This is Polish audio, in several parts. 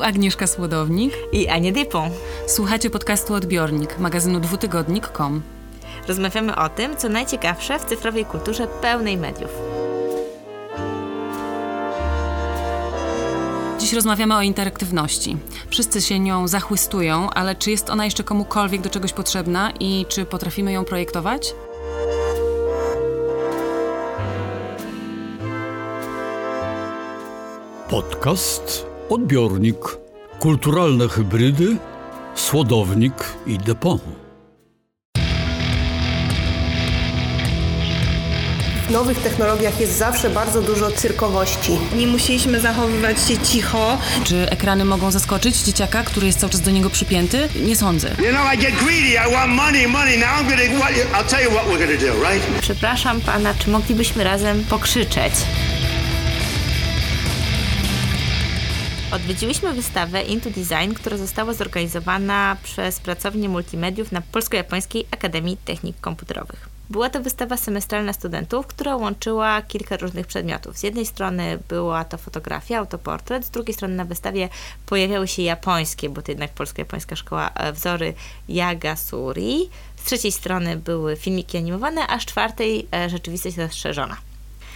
Tu Agnieszka Słodownik i Ania Dypą. Słuchacie podcastu Odbiornik, magazynu dwutygodnik.com. Rozmawiamy o tym, co najciekawsze w cyfrowej kulturze pełnej mediów. Dziś rozmawiamy o interaktywności. Wszyscy się nią zachwystują, ale czy jest ona jeszcze komukolwiek do czegoś potrzebna i czy potrafimy ją projektować? Podcast, odbiornik, kulturalne hybrydy, słodownik i depon. W nowych technologiach jest zawsze bardzo dużo cyrkowości. Nie musieliśmy zachowywać się cicho. Czy ekrany mogą zaskoczyć dzieciaka, który jest cały czas do niego przypięty? Nie sądzę. You know, I get greedy. I want money, money. Now I'm gonna, I'll tell you what we're gonna do, right? Przepraszam pana, czy moglibyśmy razem pokrzyczeć? Odwiedziłyśmy wystawę Into Design, która została zorganizowana przez pracownię multimediów na Polsko-Japońskiej Akademii Technik Komputerowych. Była to wystawa semestralna studentów, która łączyła kilka różnych przedmiotów. Z jednej strony była to fotografia, autoportret, z drugiej strony na wystawie pojawiały się japońskie, bo to jednak polsko-japońska szkoła, e, wzory Yagasuri. Z trzeciej strony były filmiki animowane, a z czwartej e, rzeczywistość rozszerzona.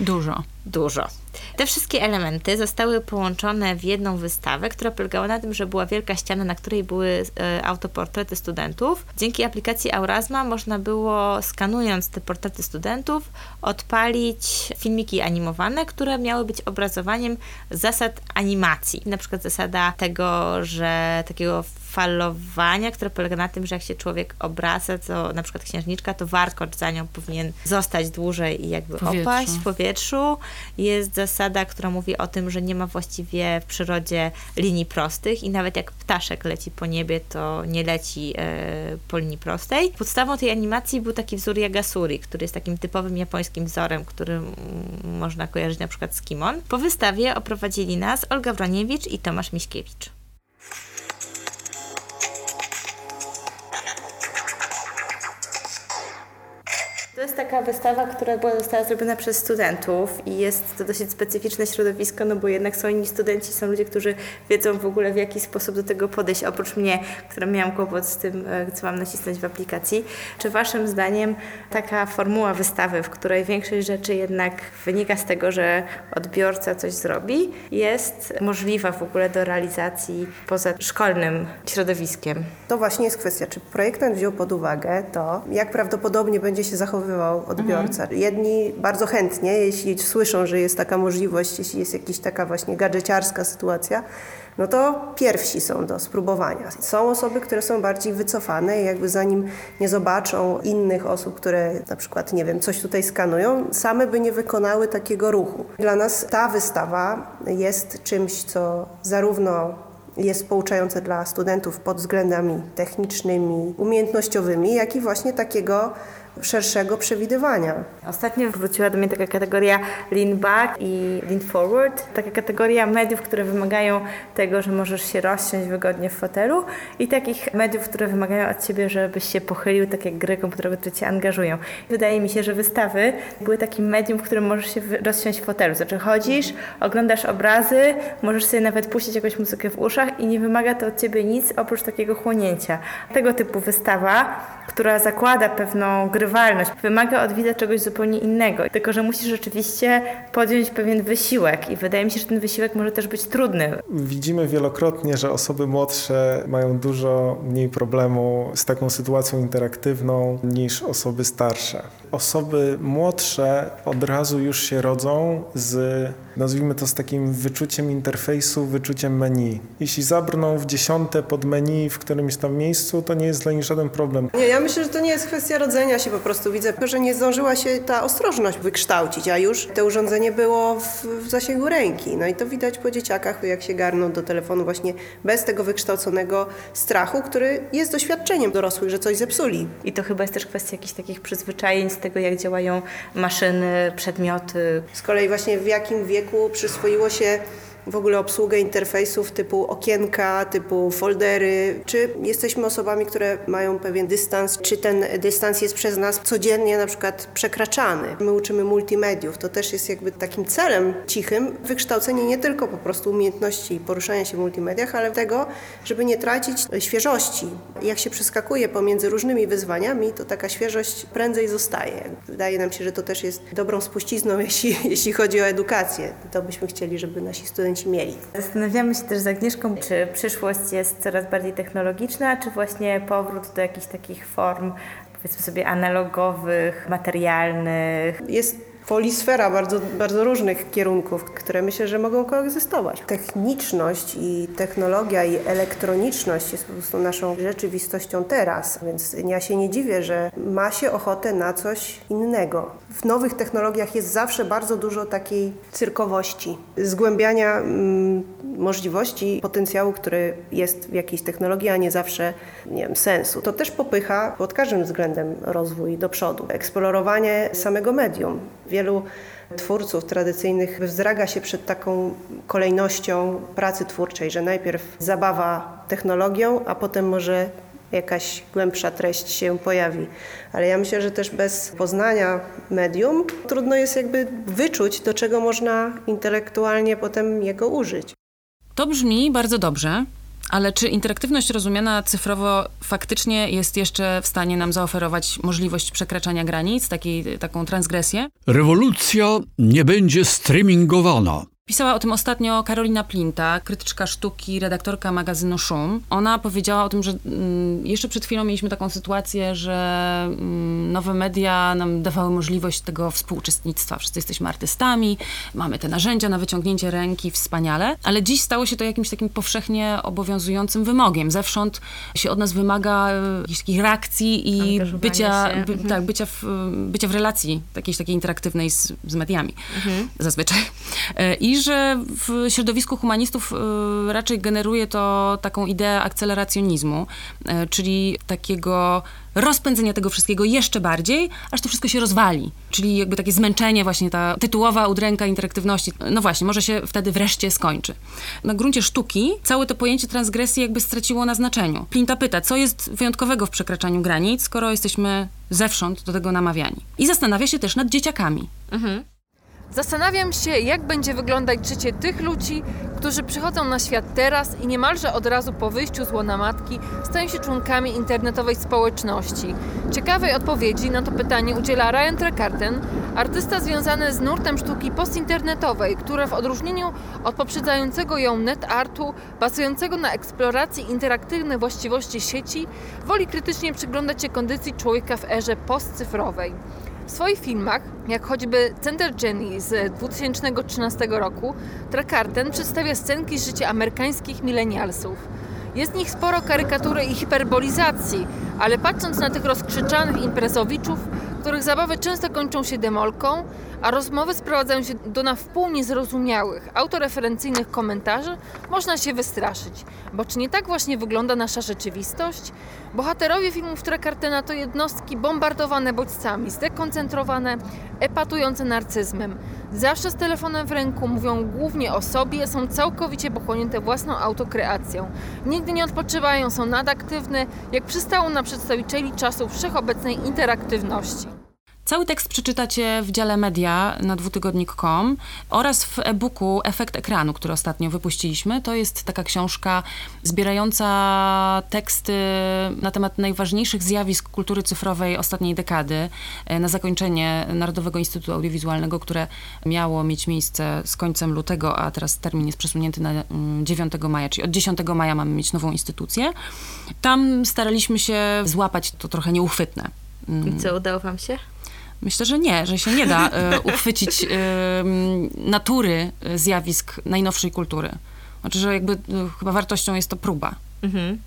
Dużo. Dużo. Te wszystkie elementy zostały połączone w jedną wystawę, która polegała na tym, że była wielka ściana, na której były e, autoportrety studentów. Dzięki aplikacji Aurasma można było, skanując te portrety studentów, odpalić filmiki animowane, które miały być obrazowaniem zasad animacji. Na przykład zasada tego, że takiego falowania, które polega na tym, że jak się człowiek obraca, to na przykład księżniczka, to warkocz za nią powinien zostać dłużej i jakby powietrzu. opaść w powietrzu. Jest zasada, która mówi o tym, że nie ma właściwie w przyrodzie linii prostych i nawet jak ptaszek leci po niebie, to nie leci e, po linii prostej. Podstawą tej animacji był taki wzór Yagasuri, który jest takim typowym japońskim wzorem, który można kojarzyć na przykład z kimon. Po wystawie oprowadzili nas Olga Wroniewicz i Tomasz Miśkiewicz. Jest taka wystawa, która była, została zrobiona przez studentów i jest to dosyć specyficzne środowisko, no bo jednak są inni studenci, są ludzie, którzy wiedzą w ogóle w jaki sposób do tego podejść, oprócz mnie, która miałam kłopot z tym, e, co mam nacisnąć w aplikacji. Czy waszym zdaniem taka formuła wystawy, w której większość rzeczy jednak wynika z tego, że odbiorca coś zrobi, jest możliwa w ogóle do realizacji poza szkolnym środowiskiem? To właśnie jest kwestia, czy projektant wziął pod uwagę to, jak prawdopodobnie będzie się zachowywał zachowywał odbiorca. Mhm. Jedni bardzo chętnie, jeśli słyszą, że jest taka możliwość, jeśli jest jakaś taka właśnie gadżeciarska sytuacja, no to pierwsi są do spróbowania. Są osoby, które są bardziej wycofane i jakby zanim nie zobaczą innych osób, które na przykład, nie wiem, coś tutaj skanują, same by nie wykonały takiego ruchu. Dla nas ta wystawa jest czymś, co zarówno jest pouczające dla studentów pod względami technicznymi, umiejętnościowymi, jak i właśnie takiego szerszego przewidywania. Ostatnio wróciła do mnie taka kategoria lean back i lean forward, taka kategoria mediów, które wymagają tego, że możesz się rozsiąść wygodnie w fotelu i takich mediów, które wymagają od Ciebie, żebyś się pochylił, tak jak gry komputerowe, które Cię angażują. Wydaje mi się, że wystawy były takim medium, w którym możesz się rozsiąść w fotelu. Znaczy chodzisz, oglądasz obrazy, możesz sobie nawet puścić jakąś muzykę w uszach i nie wymaga to od Ciebie nic oprócz takiego chłonięcia. Tego typu wystawa, która zakłada pewną grę wygrywalność wymaga od widza czegoś zupełnie innego, tylko że musisz rzeczywiście podjąć pewien wysiłek i wydaje mi się, że ten wysiłek może też być trudny. Widzimy wielokrotnie, że osoby młodsze mają dużo mniej problemu z taką sytuacją interaktywną niż osoby starsze. Osoby młodsze od razu już się rodzą z, nazwijmy to z takim wyczuciem interfejsu, wyczuciem menu. Jeśli zabrną w dziesiąte pod menu w którymś tam miejscu, to nie jest dla nich żaden problem. Nie, ja myślę, że to nie jest kwestia rodzenia się po prostu. Widzę, że nie zdążyła się ta ostrożność wykształcić, a już to urządzenie było w, w zasięgu ręki. No i to widać po dzieciakach, jak się garną do telefonu właśnie bez tego wykształconego strachu, który jest doświadczeniem dorosłych, że coś zepsuli. I to chyba jest też kwestia jakichś takich przyzwyczajeń z tego, jak działają maszyny, przedmioty. Z kolei właśnie w jakim wieku przyswoiło się w ogóle obsługę interfejsów typu okienka, typu foldery, czy jesteśmy osobami, które mają pewien dystans, czy ten dystans jest przez nas codziennie na przykład przekraczany. My uczymy multimediów, to też jest jakby takim celem cichym wykształcenie nie tylko po prostu umiejętności poruszania się w multimediach, ale tego, żeby nie tracić świeżości. Jak się przeskakuje pomiędzy różnymi wyzwaniami, to taka świeżość prędzej zostaje. Wydaje nam się, że to też jest dobrą spuścizną, jeśli, jeśli chodzi o edukację. To byśmy chcieli, żeby nasi studenci mieli. Zastanawiamy się też z Agnieszką, czy przyszłość jest coraz bardziej technologiczna, czy właśnie powrót do jakichś takich form, powiedzmy sobie, analogowych, materialnych. Jest polisfera bardzo, bardzo różnych kierunków, które myślę, że mogą koegzystować. Techniczność i technologia i elektroniczność jest po prostu naszą rzeczywistością teraz, więc ja się nie dziwię, że ma się ochotę na coś innego. W nowych technologiach jest zawsze bardzo dużo takiej cyrkowości, zgłębiania mm, możliwości, potencjału, który jest w jakiejś technologii, a nie zawsze nie wiem, sensu. To też popycha pod każdym względem rozwój do przodu. Eksplorowanie samego medium. Wielu twórców tradycyjnych wzraga się przed taką kolejnością pracy twórczej, że najpierw zabawa technologią, a potem może jakaś głębsza treść się pojawi. Ale ja myślę, że też bez poznania medium trudno jest jakby wyczuć, do czego można intelektualnie potem jego użyć. To brzmi bardzo dobrze, ale czy interaktywność rozumiana cyfrowo faktycznie jest jeszcze w stanie nam zaoferować możliwość przekraczania granic, takiej, taką transgresję? Rewolucja nie będzie streamingowana. Pisała o tym ostatnio Karolina Plinta, krytyczka sztuki, redaktorka magazynu Szum. Ona powiedziała o tym, że mm, jeszcze przed chwilą mieliśmy taką sytuację, że mm, nowe media nam dawały możliwość tego współuczestnictwa. Wszyscy jesteśmy artystami, mamy te narzędzia na wyciągnięcie ręki, wspaniale, ale dziś stało się to jakimś takim powszechnie obowiązującym wymogiem. Zewsząd się od nas wymaga e, jakichś takich reakcji i bycia, by, mhm. tak, bycia, w, bycia w relacji jakiejś takiej interaktywnej z, z mediami. Mhm. Zazwyczaj. E, I że w środowisku humanistów y, raczej generuje to taką ideę akceleracjonizmu, y, czyli takiego rozpędzenia tego wszystkiego jeszcze bardziej, aż to wszystko się rozwali. Czyli jakby takie zmęczenie, właśnie ta tytułowa udręka interaktywności, no właśnie, może się wtedy wreszcie skończy. Na gruncie sztuki całe to pojęcie transgresji jakby straciło na znaczeniu. Plinta pyta, co jest wyjątkowego w przekraczaniu granic, skoro jesteśmy zewsząd do tego namawiani. I zastanawia się też nad dzieciakami. Mhm. Zastanawiam się, jak będzie wyglądać życie tych ludzi, którzy przychodzą na świat teraz i niemalże od razu po wyjściu z łona matki stają się członkami internetowej społeczności. Ciekawej odpowiedzi na to pytanie udziela Ryan Trecarten, artysta związany z nurtem sztuki postinternetowej, która w odróżnieniu od poprzedzającego ją net artu, bazującego na eksploracji interaktywnych właściwości sieci, woli krytycznie przyglądać się kondycji człowieka w erze postcyfrowej. W swoich filmach, jak choćby Center Jenny z 2013 roku, Trakarten przedstawia scenki z życia amerykańskich milenialsów. Jest w nich sporo karykatury i hiperbolizacji, ale patrząc na tych rozkrzyczanych imprezowiczów, których zabawy często kończą się demolką, a rozmowy sprowadzają się do na wpół niezrozumiałych, autoreferencyjnych komentarzy, można się wystraszyć. Bo czy nie tak właśnie wygląda nasza rzeczywistość? Bohaterowie filmów Trekartena to jednostki bombardowane bodźcami, zdekoncentrowane, epatujące narcyzmem. Zawsze z telefonem w ręku mówią głównie o sobie, są całkowicie pochłonięte własną autokreacją. Nigdy nie odpoczywają, są nadaktywne, jak przystało na przedstawicieli czasów wszechobecnej interaktywności. Cały tekst przeczytacie w dziale media na dwutygodnik.com oraz w e-booku Efekt ekranu, który ostatnio wypuściliśmy. To jest taka książka zbierająca teksty na temat najważniejszych zjawisk kultury cyfrowej ostatniej dekady e, na zakończenie Narodowego Instytutu Audiowizualnego, które miało mieć miejsce z końcem lutego, a teraz termin jest przesunięty na 9 mm, maja, czyli od 10 maja mamy mieć nową instytucję. Tam staraliśmy się złapać to trochę nieuchwytne. I co, udało wam się? Myślę, że nie, że się nie da e, uchwycić e, natury e, zjawisk najnowszej kultury. Znaczy, że jakby chyba wartością jest to próba. Mhm.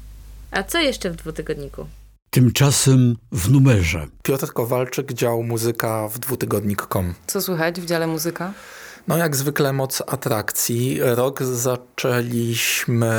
A co jeszcze w dwutygodniku? Tymczasem w numerze. Piotr Kowalczyk, dział muzyka w dwutygodnik.com. Co słychać w dziale muzyka? No jak zwykle moc atrakcji. Rok zaczęliśmy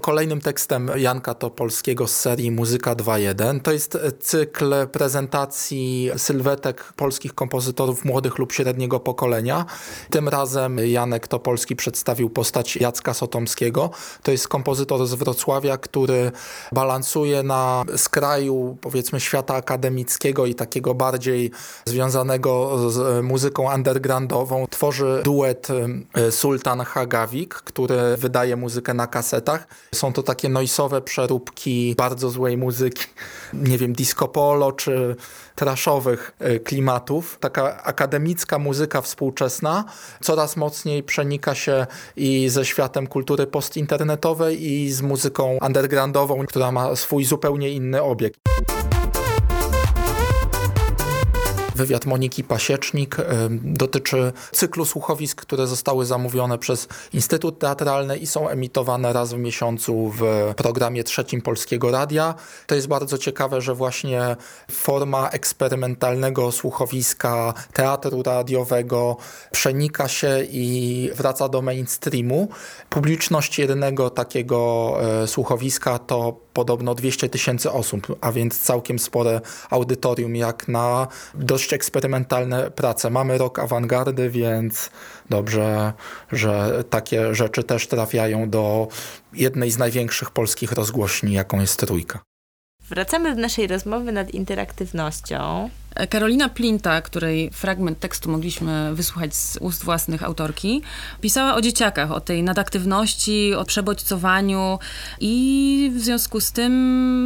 kolejnym tekstem Janka Topolskiego z serii Muzyka 2.1. To jest cykl prezentacji sylwetek polskich kompozytorów młodych lub średniego pokolenia. Tym razem Janek Topolski przedstawił postać Jacka Sotomskiego. To jest kompozytor z Wrocławia, który balansuje na skraju powiedzmy świata akademickiego i takiego bardziej związanego z muzyką undergroundową. Tworzy duet e, Sultan Hagawik, który wydaje muzykę na kasetach. Są to takie noisowe przeróbki bardzo złej muzyki, nie wiem, disco polo czy traszowych e, klimatów. Taka akademicka muzyka współczesna coraz mocniej przenika się i ze światem kultury postinternetowej i z muzyką undergroundową, która ma swój zupełnie inny obieg. Wywiad Moniki Pasiecznik dotyczy cyklu słuchowisk, które zostały zamówione przez Instytut Teatralny i są emitowane raz w miesiącu w programie trzecim Polskiego Radia. To jest bardzo ciekawe, że właśnie forma eksperymentalnego słuchowiska teatru radiowego przenika się i wraca do mainstreamu. Publiczność jednego takiego e, słuchowiska to podobno 200 tysięcy osób, a więc całkiem spore audytorium jak na dość eksperymentalne prace. Mamy rok awangardy, więc dobrze, że takie rzeczy też trafiają do jednej z największych polskich rozgłośni, jaką jest Trójka. Wracamy do naszej rozmowy nad interaktywnością. Karolina Plinta, której fragment tekstu mogliśmy wysłuchać z ust własnych autorki, pisała o dzieciakach, o tej nadaktywności, o przebodźcowaniu i w związku z tym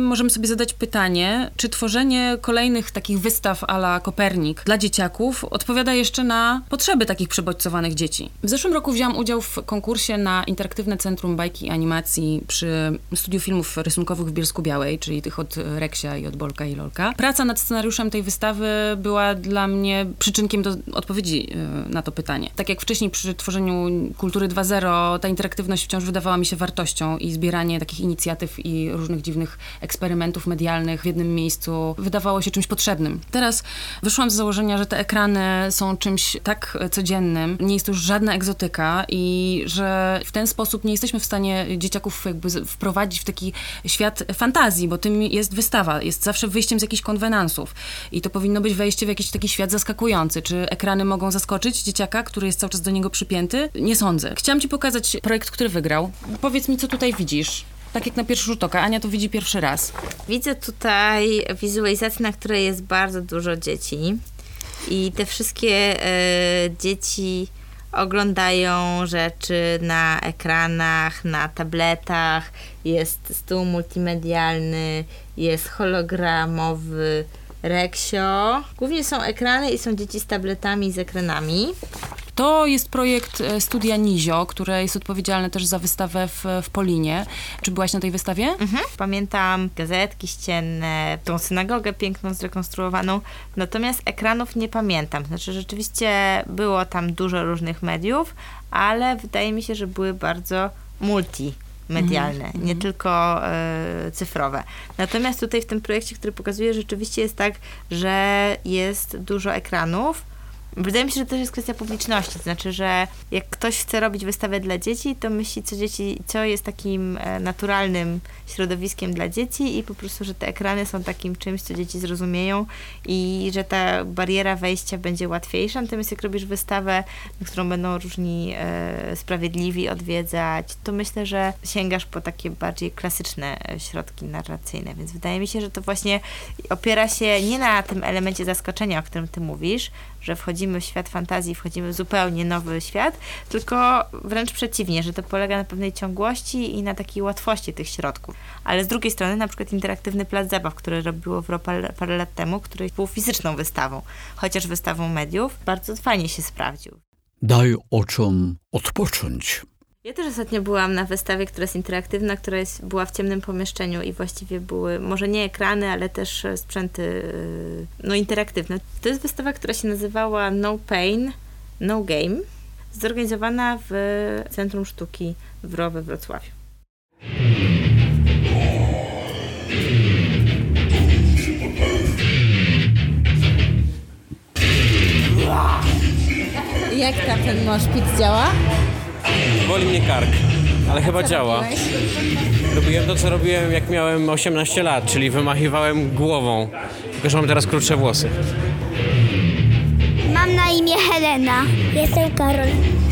możemy sobie zadać pytanie, czy tworzenie kolejnych takich wystaw ala Kopernik dla dzieciaków odpowiada jeszcze na potrzeby takich przebodźcowanych dzieci. W zeszłym roku wziąłam udział w konkursie na Interaktywne Centrum Bajki i Animacji przy Studiu Filmów Rysunkowych w Bielsku Białej, czyli tych od Reksia i od Bolka i Lolka. Praca nad scenariuszem tej wystawy wystawy była dla mnie przyczynkiem do odpowiedzi y, na to pytanie. Tak jak wcześniej przy tworzeniu Kultury 2.0, ta interaktywność wciąż wydawała mi się wartością i zbieranie takich inicjatyw i różnych dziwnych eksperymentów medialnych w jednym miejscu wydawało się czymś potrzebnym. Teraz wyszłam z założenia, że te ekrany są czymś tak codziennym, nie jest to już żadna egzotyka i że w ten sposób nie jesteśmy w stanie dzieciaków jakby wprowadzić w taki świat fantazji, bo tym jest wystawa, jest zawsze wyjściem z jakichś konwenansów i to być wejście w jakiś taki świat zaskakujący. Czy ekrany mogą zaskoczyć dzieciaka, który jest cały czas do niego przypięty? Nie sądzę. Chciałam ci pokazać projekt, który wygrał. Powiedz mi, co tutaj widzisz? Tak jak na pierwszy rzut oka. Ania to widzi pierwszy raz. Widzę tutaj wizualizację, na której jest bardzo dużo dzieci. I te wszystkie y, dzieci oglądają rzeczy na ekranach, na tabletach. Jest stół multimedialny, jest hologramowy Reksio. Głównie są ekrany i są dzieci z tabletami i z ekranami. To jest projekt e, studia Nizio, które jest odpowiedzialne też za wystawę w, w Polinie. Czy byłaś na tej wystawie? Mhm. Pamiętam gazetki ścienne, tą synagogę piękną, zrekonstruowaną, natomiast ekranów nie pamiętam. Znaczy rzeczywiście było tam dużo różnych mediów, ale wydaje mi się, że były bardzo multi medialne, mm. nie mhm. tylko y, cyfrowe. Natomiast tutaj w tym projekcie, który pokazuje, rzeczywiście jest tak, że jest dużo ekranów, Wydaje mi się, że też jest kwestia publiczności. To znaczy, że jak ktoś chce robić wystawę dla dzieci, to myśli, co dzieci, co jest takim e, naturalnym środowiskiem dla dzieci i po prostu, że te ekrany są takim czymś, co dzieci zrozumieją i że ta bariera wejścia będzie łatwiejsza. Natomiast jak robisz wystawę, którą będą różni e, sprawiedliwi odwiedzać, to myślę, że sięgasz po takie bardziej klasyczne e, środki narracyjne. Więc wydaje mi się, że to właśnie opiera się nie na tym elemencie zaskoczenia, o którym ty mówisz, że wchodzimy w świat fantazji, wchodzimy w zupełnie nowy świat, tylko wręcz przeciwnie, że to polega na pewnej ciągłości i na takiej łatwości tych środków. Ale z drugiej strony na przykład interaktywny plac zabaw, który robiło w parę, lat temu, który był fizyczną wystawą, chociaż wystawą mediów, bardzo fajnie się sprawdził. Daj oczom odpocząć. Ja też ostatnio byłam na wystawie, która jest interaktywna, która jest, była w ciemnym pomieszczeniu i właściwie były, może nie ekrany, ale też sprzęty y, no, interaktywne. To jest wystawa, która się nazywała No Pain, No Game, zorganizowana w Centrum Sztuki w Rowe w Wrocławiu. Jak tam ten moszpit działa? Boli mnie kark, ale chyba działa. Robiłem to, co robiłem jak miałem 18 lat, czyli wymachiwałem głową. Tylko, że mam teraz krótsze włosy. Mam na imię Helena. Jestem Karol.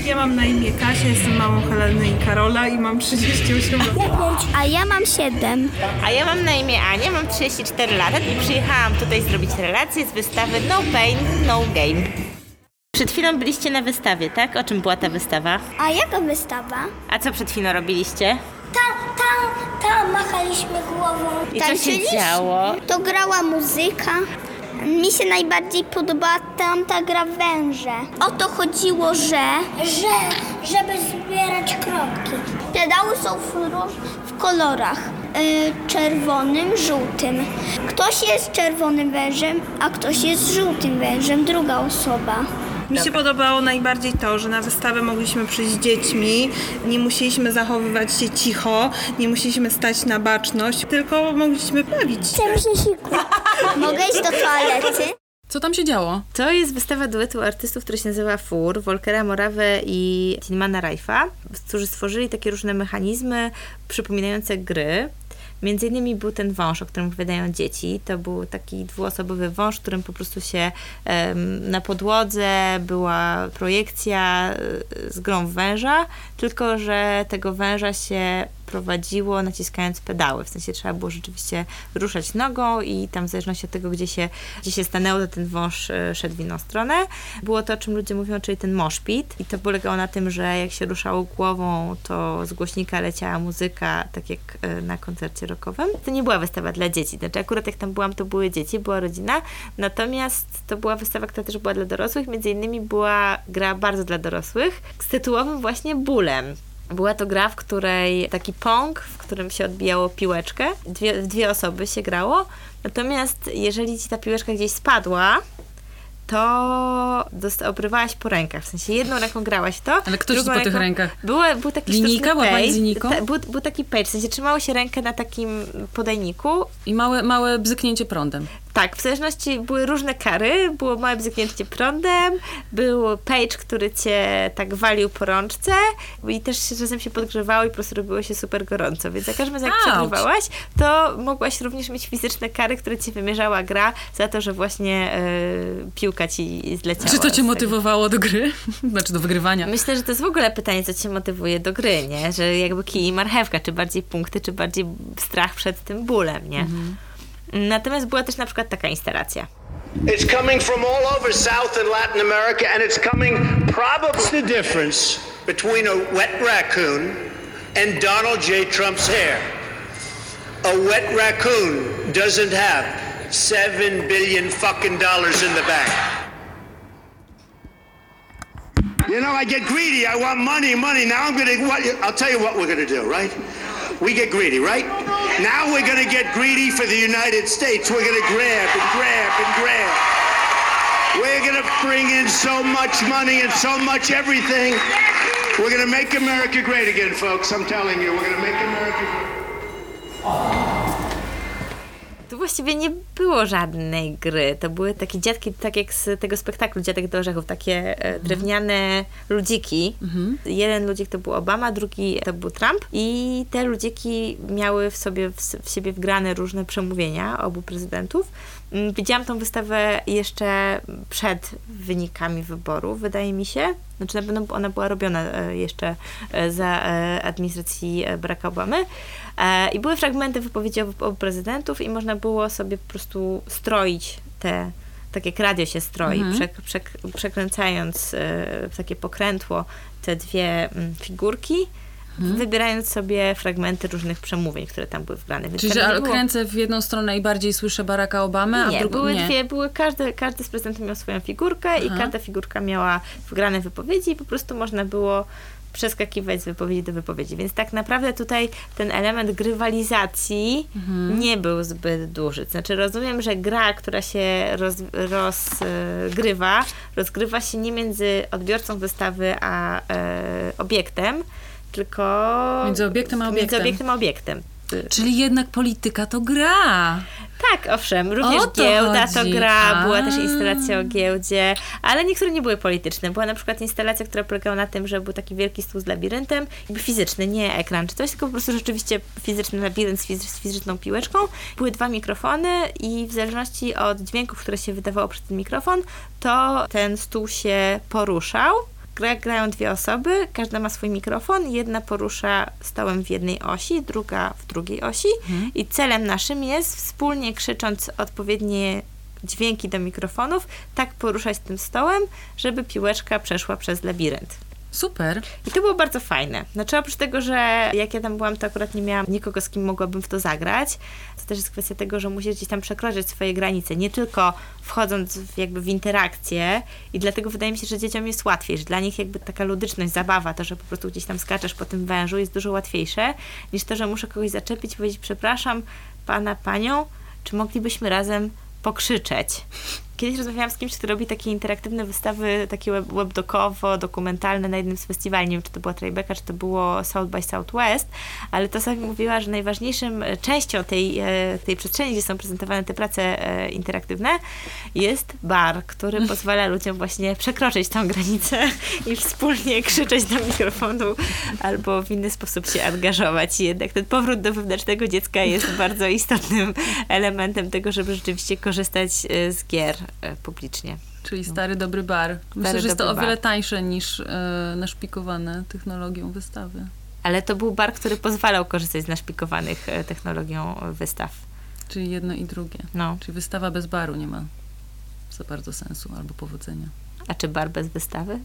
Ja mam na imię Kasia, jestem mamą Heleny i Karola i mam 38 lat. A ja mam 7. A ja mam na imię Ania, mam 34 lata i przyjechałam tutaj zrobić relację z wystawy No Pain, No Game. Przed chwilą byliście na wystawie, tak? O czym była ta wystawa? A jaka wystawa? A co przed chwilą robiliście? Tam, tam, tam machaliśmy głową. I co się Tańczyliśmy. działo? To grała muzyka. Mi się najbardziej podobała tamta gra węże. O to chodziło, że... Że, żeby zbierać kropki. Pedały są w, róż- w kolorach. y, czerwonym, żółtym. Ktoś jest czerwonym wężem, a ktoś jest żółtym wężem, druga osoba. Mi się podobało najbardziej to, że na wystawę mogliśmy przyjść z dziećmi, nie musieliśmy zachowywać się cicho, nie musieliśmy stać na baczność, tylko mogliśmy bawić się. Chcę się siku. Mogę iść do toalety? Co tam się działo? To jest wystawa duetu artystów, który się nazywa FUR, Volkera Morawe i Tinmana Rajfa, którzy stworzyli takie różne mechanizmy przypominające gry. Między innymi był ten wąż, o którym opowiadają dzieci. To był taki dwuosobowy wąż, którym po prostu się na podłodze była projekcja e, z grą węża, tylko że tego węża się prowadziło naciskając pedały. W sensie trzeba było rzeczywiście ruszać nogą i tam w zależności od tego, gdzie się, gdzie się stanęło, to ten wąż e, szedł w inną stronę. Było to, o czym ludzie mówią, czyli ten moshpit. I to polegało na tym, że jak się ruszało głową, to z głośnika leciała muzyka, tak jak e, na koncercie rockowym. To nie była wystawa dla dzieci. Znaczy akurat jak tam byłam, to były dzieci, była rodzina. Natomiast to była wystawa, która też była dla dorosłych. Między innymi była gra bardzo dla dorosłych z tytułowym właśnie bólem. Była to gra, w której taki pong, w którym się odbijało piłeczkę. Dwie, dwie osoby się grało. Natomiast jeżeli ci ta piłeczka gdzieś spadła, to dosta- obrywałaś po rękach. W sensie jedną ręką grałaś to. Ale kto ci drugą po tych rękach? Było, był taki Linijka? Była page. linijką? Ta, był, był taki page, w sensie trzymało się rękę na takim podajniku. I małe, małe bzyknięcie prądem. Tak, w zależności były różne kary. Było małe bzyknięcie prądem, był page, który cię tak walił po rączce i też czasem się podgrzewało i po prostu robiło się super gorąco. Więc za każdym razem jak przegrywałaś, to mogłaś również mieć fizyczne kary, które ci wymierzała gra za to, że właśnie e, piłka ci zleciała. Czy to cię motywowało do gry? Znaczy do wygrywania? Myślę, że to jest w ogóle pytanie, co cię motywuje do gry, nie? Że jakby kij i marchewka, czy bardziej punkty, czy bardziej strach przed tym bólem, nie? Natomiast była też na przykład taka instalacja. It's coming from all over South and Latin America, and it's coming probably the difference between a wet raccoon and Donald J. Trump's hair. A wet raccoon doesn't have seven billion fucking dollars in the bank. You know, I get greedy. I want money, money. Now I'm gonna. What, I'll tell you what we're gonna do, right? We get greedy, right? Now we're gonna get greedy for the United States. We're gonna grab and grab and grab. We're gonna bring in so much money and so much everything. We're gonna make America great again, folks. I'm telling you, we're gonna make America great. Tu właściwie nie było żadnej gry. To były takie dziadki, tak jak z tego spektaklu Dziadek do Orzechów, takie e, drewniane ludziki. Jeden ludzik to był Obama, drugi to był Trump i te ludziki miały w sobie w, w siebie wgrane różne przemówienia obu prezydentów. Mm, Widziałam tą wystawę jeszcze przed wynikami wyborów, wydaje mi się. Znaczy na pewno ona była robiona e, jeszcze e, za e, administracji Baracka Obamy. I były fragmenty wypowiedzi obu prezydentów i można było sobie po prostu stroić te, tak jak radio się stroi, Mhm. przek, przek, przekręcając w takie pokrętło te dwie mm, figurki, wybierając sobie fragmenty różnych przemówień, które tam były wgrane. Więc Czyli, że było- kręcę w jedną stronę i bardziej słyszę Baracka Obamę, a nie, drugą były nie. dwie, były każdy, każdy z prezydentów miał swoją figurkę i Aha. każda figurka miała wgrane wypowiedzi i po prostu można było przeskakiwać z wypowiedzi do wypowiedzi. Więc tak naprawdę tutaj ten element grywalizacji Mhm. nie był zbyt duży. Znaczy rozumiem, że gra, która się roz, rozgrywa, rozgrywa się nie między odbiorcą wystawy a e, obiektem, tylko Między obiektem a między obiektem. obiektem a obiektem. Czyli jednak polityka to gra. Tak, owszem, również to giełda to chodzi. gra, była A. też instalacja o giełdzie, ale niektóre nie były polityczne. Była na przykład instalacja, która polegała na tym, że był taki wielki stół z labiryntem, jakby fizyczny, nie ekran czy coś, tylko po prostu rzeczywiście fizyczny labirynt z, fizy- z fizyczną piłeczką. Były dwa mikrofony i w zależności od dźwięków, które się wydawało przez ten mikrofon, to ten stół się poruszał. Gra, grają dwie osoby, każda ma swój mikrofon, jedna porusza stołem w jednej osi, druga w drugiej osi i celem naszym jest wspólnie krzycząc odpowiednie dźwięki do mikrofonów, tak poruszać tym stołem, żeby piłeczka przeszła przez labirynt. Super. I to było bardzo fajne. Znaczy oprócz tego, że jak ja tam byłam, to akurat nie miałam nikogo, z kim mogłabym w to zagrać. To też jest kwestia tego, że musisz gdzieś tam przekroczyć swoje granice, nie tylko wchodząc w, jakby w interakcję i dlatego wydaje mi się, że dzieciom jest łatwiej, że dla nich jakby taka ludyczność, zabawa, to, że po prostu gdzieś tam skaczesz po tym wężu jest dużo łatwiejsze, niż to, że muszę kogoś zaczepić i powiedzieć, przepraszam pana, panią, czy moglibyśmy razem pokrzyczeć? Kiedyś rozmawiałam z kimś, kto robi takie interaktywne wystawy, takie web, webdokowo-dokumentalne na jednym z festiwali. Nie wiem, czy to była Tribeca, czy to było South by Southwest, ale to sobie mówiła, że najważniejszym e, częścią tej, e, tej przestrzeni, gdzie są prezentowane te prace e, interaktywne, jest bar, który pozwala ludziom właśnie przekroczyć tą granicę i wspólnie krzyczeć do mikrofonu albo w inny sposób się angażować. Jednak ten powrót do wewnętrznego dziecka jest bardzo istotnym elementem tego, żeby rzeczywiście korzystać z gier publicznie. Czyli stary dobry bar. Myślę, Stary że jest to o wiele bar. tańsze niż e, naszpikowane technologią wystawy. Ale to był bar, który pozwalał korzystać z naszpikowanych e, technologią e, wystaw. Czyli jedno i drugie. No. Czyli wystawa bez baru nie ma za bardzo sensu albo powodzenia. A czy bar bez wystawy?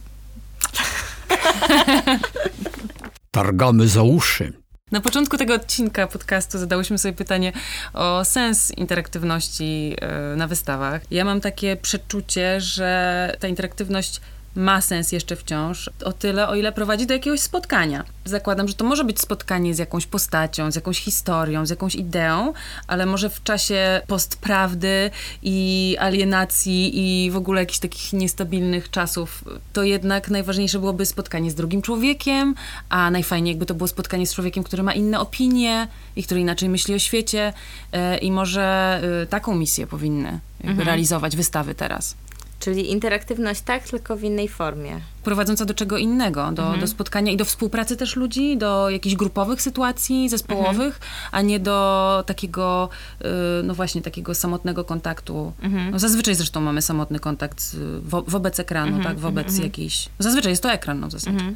Targamy za uszy. Na początku tego odcinka podcastu zadałyśmy sobie pytanie o sens interaktywności e, na wystawach. Ja mam takie przeczucie, że ta interaktywność ma sens jeszcze wciąż, o tyle, o ile prowadzi do jakiegoś spotkania. Zakładam, że to może być spotkanie z jakąś postacią, z jakąś historią, z jakąś ideą, ale może w czasie postprawdy i alienacji i w ogóle jakichś takich niestabilnych czasów, to jednak najważniejsze byłoby spotkanie z drugim człowiekiem, a najfajniej jakby to było spotkanie z człowiekiem, który ma inne opinie i który inaczej myśli o świecie e, i może e, taką misję powinny jakby realizować wystawy teraz. Czyli interaktywność tak, tylko w innej formie. prowadząca do czego innego, do, do spotkania i do współpracy też ludzi, do jakichś grupowych sytuacji, zespołowych, a nie do takiego, y, no właśnie, takiego samotnego kontaktu. No zazwyczaj zresztą mamy samotny kontakt wo, wobec ekranu, tak, wobec jakiejś... Zazwyczaj jest to ekran, no w zasadzie.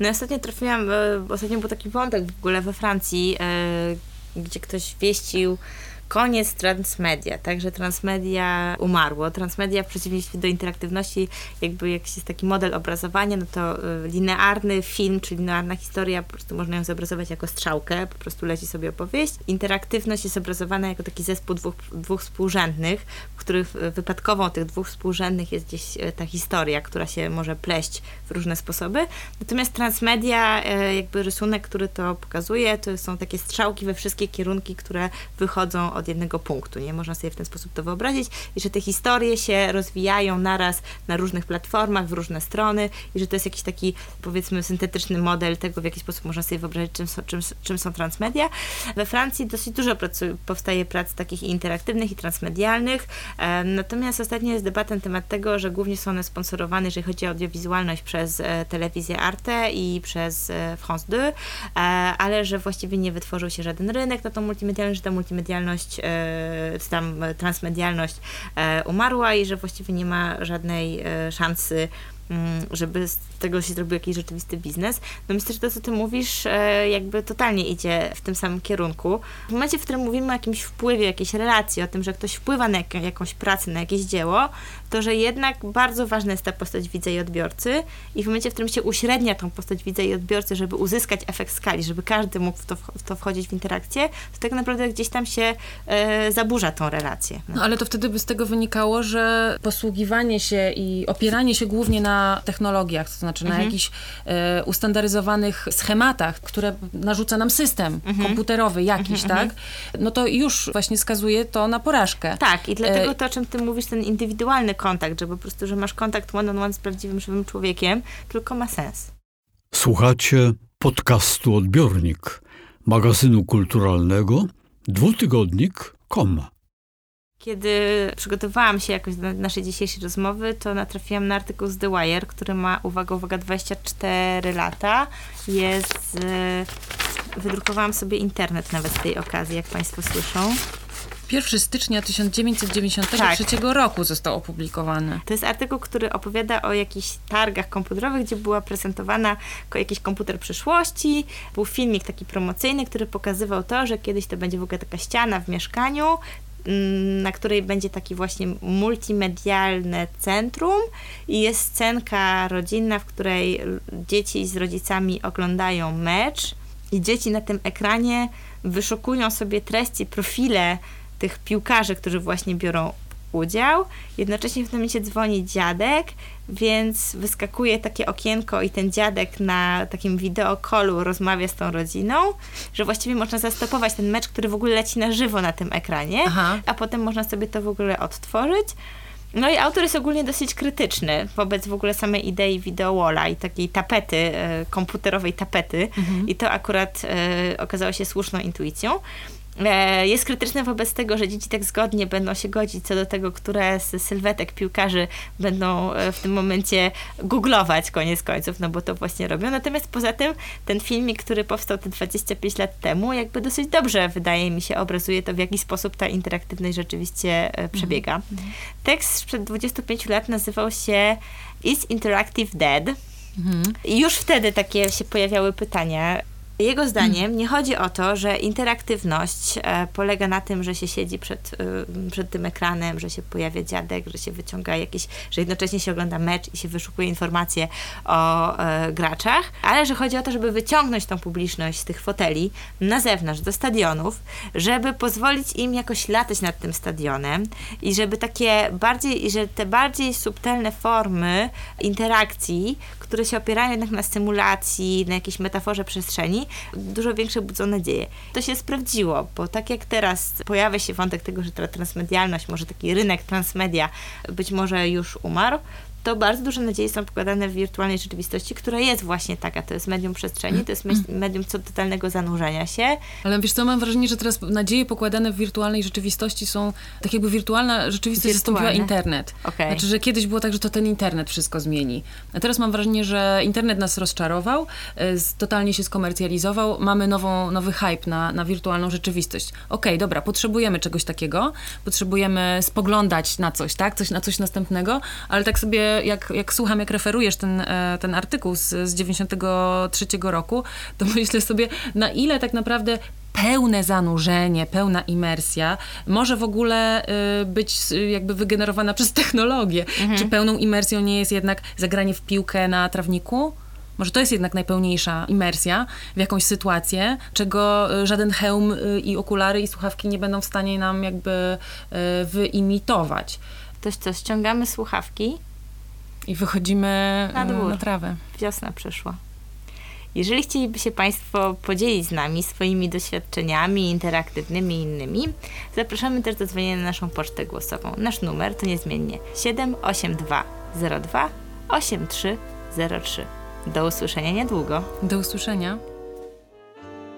No ja ostatnio trafiłam, ostatnio był taki wątek w ogóle we Francji, e, gdzie ktoś wieścił koniec transmedia, także transmedia umarło. Transmedia w przeciwieństwie do interaktywności, jakby jak jest taki model obrazowania, no to e, linearny film, czy linearna historia, po prostu można ją zobrazować jako strzałkę, po prostu leci sobie opowieść. Interaktywność jest obrazowana jako taki zespół dwóch, dwóch współrzędnych, w których e, wypadkową tych dwóch współrzędnych jest gdzieś e, ta historia, która się może pleść w różne sposoby. Natomiast transmedia, jakby rysunek, który to pokazuje, to są takie strzałki we wszystkie kierunki, które wychodzą od jednego punktu. Nie można sobie w ten sposób to wyobrazić i że te historie się rozwijają naraz na różnych platformach, w różne strony i że to jest jakiś taki powiedzmy syntetyczny model tego, w jaki sposób można sobie wyobrazić, czym są, czym, czym są transmedia. We Francji dosyć dużo powstaje prac takich interaktywnych i transmedialnych, e, natomiast ostatnio jest debata na temat tego, że głównie są one sponsorowane, jeżeli chodzi o audiowizualność przez e, telewizję Arte i przez e, France 2, e, ale że właściwie nie wytworzył się żaden rynek na tą multimedialność, że ta multimedialność, e, czy tam transmedialność e, umarła i że właściwie nie ma żadnej e, szansy żeby z tego się zrobił jakiś rzeczywisty biznes. No myślę, że to, co ty mówisz, e, jakby totalnie idzie w tym samym kierunku. W momencie, w którym mówimy o jakimś wpływie, jakiejś relacji, o tym, że ktoś wpływa na jak, jakąś pracę, na jakieś dzieło, to że jednak bardzo ważna jest ta postać widza i odbiorcy i w momencie, w którym się uśrednia tą postać widza i odbiorcy, żeby uzyskać efekt skali, żeby każdy mógł w to, w to wchodzić w interakcję, to tak naprawdę gdzieś tam się e, zaburza tą relację. No ale to wtedy by z tego wynikało, że posługiwanie się i opieranie się głównie na technologiach, to znaczy na jakichś e, ustandaryzowanych schematach, które narzuca nam system komputerowy jakiś, tak? No to już właśnie skazuje to na porażkę. Tak, i dlatego E, to, o czym ty mówisz, ten indywidualny kontakt, że po prostu, że masz kontakt one-on-one z prawdziwym, żywym człowiekiem, tylko ma sens. Słuchacie podcastu Odbiornik. magazynu kulturalnego dwutygodnik.com. Kiedy przygotowałam się jakoś do naszej dzisiejszej rozmowy, to natrafiłam na artykuł z The Wire, który ma, uwaga, uwaga, 24 lata. Jest, y, wydrukowałam sobie internet nawet z tej okazji, jak Państwo słyszą. 1 stycznia 1993 tak. roku został opublikowany. To jest artykuł, który opowiada o jakichś targach komputerowych, gdzie była prezentowana jakiś komputer przyszłości. Był filmik taki promocyjny, który pokazywał to, że kiedyś to będzie w ogóle taka ściana w mieszkaniu, na której będzie taki właśnie multimedialne centrum i jest scenka rodzinna, w której dzieci z rodzicami oglądają mecz i dzieci na tym ekranie wyszukują sobie treści, profile tych piłkarzy, którzy właśnie biorą udział. Jednocześnie w tym momencie dzwoni dziadek, więc wyskakuje takie okienko i ten dziadek na takim wideokolu rozmawia z tą rodziną, że właściwie można zastopować ten mecz, który w ogóle leci na żywo na tym ekranie, Aha. a potem można sobie to w ogóle odtworzyć. No i autor jest ogólnie dosyć krytyczny wobec w ogóle samej idei wideowalla i takiej tapety, e, komputerowej tapety. Mhm. I to akurat e, okazało się słuszną intuicją. E, jest krytyczny wobec tego, że dzieci tak zgodnie będą się godzić co do tego, które z sylwetek piłkarzy będą e, w tym momencie googlować koniec końców, no bo to właśnie robią. Natomiast poza tym ten filmik, który powstał te 25 lat temu, jakby dosyć dobrze wydaje mi się obrazuje to, w jaki sposób ta interaktywność rzeczywiście e, mhm. przebiega. Mhm. Tekst sprzed 25 lat nazywał się Is Interactive Dead? Mhm. I już wtedy takie się pojawiały pytania, jego zdaniem nie chodzi o to, że interaktywność e, polega na tym, że się siedzi przed, e, przed tym ekranem, że się pojawia dziadek, że się wyciąga jakieś, że jednocześnie się ogląda mecz i się wyszukuje informacje o e, graczach, ale że chodzi o to, żeby wyciągnąć tą publiczność z tych foteli na zewnątrz, do stadionów, żeby pozwolić im jakoś latać nad tym stadionem i żeby takie bardziej, że te bardziej subtelne formy interakcji, które się opierają jednak na symulacji, na jakiejś metaforze przestrzeni, dużo większe budzą nadzieję. To się sprawdziło, bo tak jak teraz pojawia się wątek tego, że ta transmedialność, może taki rynek transmedia być może już umarł, to bardzo duże nadzieje są pokładane w wirtualnej rzeczywistości, która jest właśnie taka. To jest medium przestrzeni, to jest medium co totalnego zanurzenia się. Ale wiesz co, mam wrażenie, że teraz nadzieje pokładane w wirtualnej rzeczywistości są, tak jakby wirtualna rzeczywistość zastąpiła internet. Okay. Znaczy, że kiedyś było tak, że to ten internet wszystko zmieni. A teraz mam wrażenie, że internet nas rozczarował, e, totalnie się skomercjalizował, mamy nową, nowy hype na, na wirtualną rzeczywistość. Okej, okay, dobra, potrzebujemy czegoś takiego, potrzebujemy spoglądać na coś, tak? Coś na coś następnego, ale tak sobie jak, jak słucham, jak referujesz ten, e, ten artykuł z, z 93 roku, to myślę sobie, na ile tak naprawdę pełne zanurzenie, pełna imersja może w ogóle y, być jakby wygenerowana przez technologię. Mhm. Czy pełną imersją nie jest jednak zagranie w piłkę na trawniku? Może to jest jednak najpełniejsza imersja w jakąś sytuację, czego y, żaden hełm y, i okulary i słuchawki nie będą w stanie nam jakby wyimitować. To co, ściągamy słuchawki, i wychodzimy na, e, dwór. na trawę. Wiosna przyszła. Jeżeli chcieliby się Państwo podzielić z nami swoimi doświadczeniami interaktywnymi i innymi, zapraszamy też do dzwonienia na naszą pocztę głosową. Nasz numer to niezmiennie 78202 8303. Do usłyszenia niedługo. Do usłyszenia.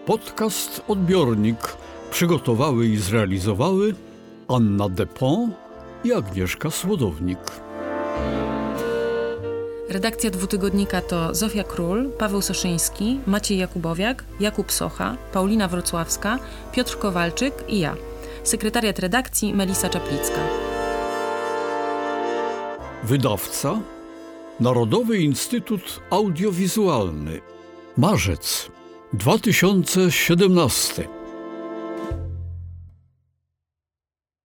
Podcast Odbiornik przygotowały i zrealizowały Anna Depont i Agnieszka Słodownik. Redakcja dwutygodnika to Zofia Król, Paweł Soszyński, Maciej Jakubowiak, Jakub Socha, Paulina Wrocławska, Piotr Kowalczyk i ja. Sekretariat redakcji Melisa Czaplicka. Wydawca Narodowy Instytut Audiowizualny. Marzec 2017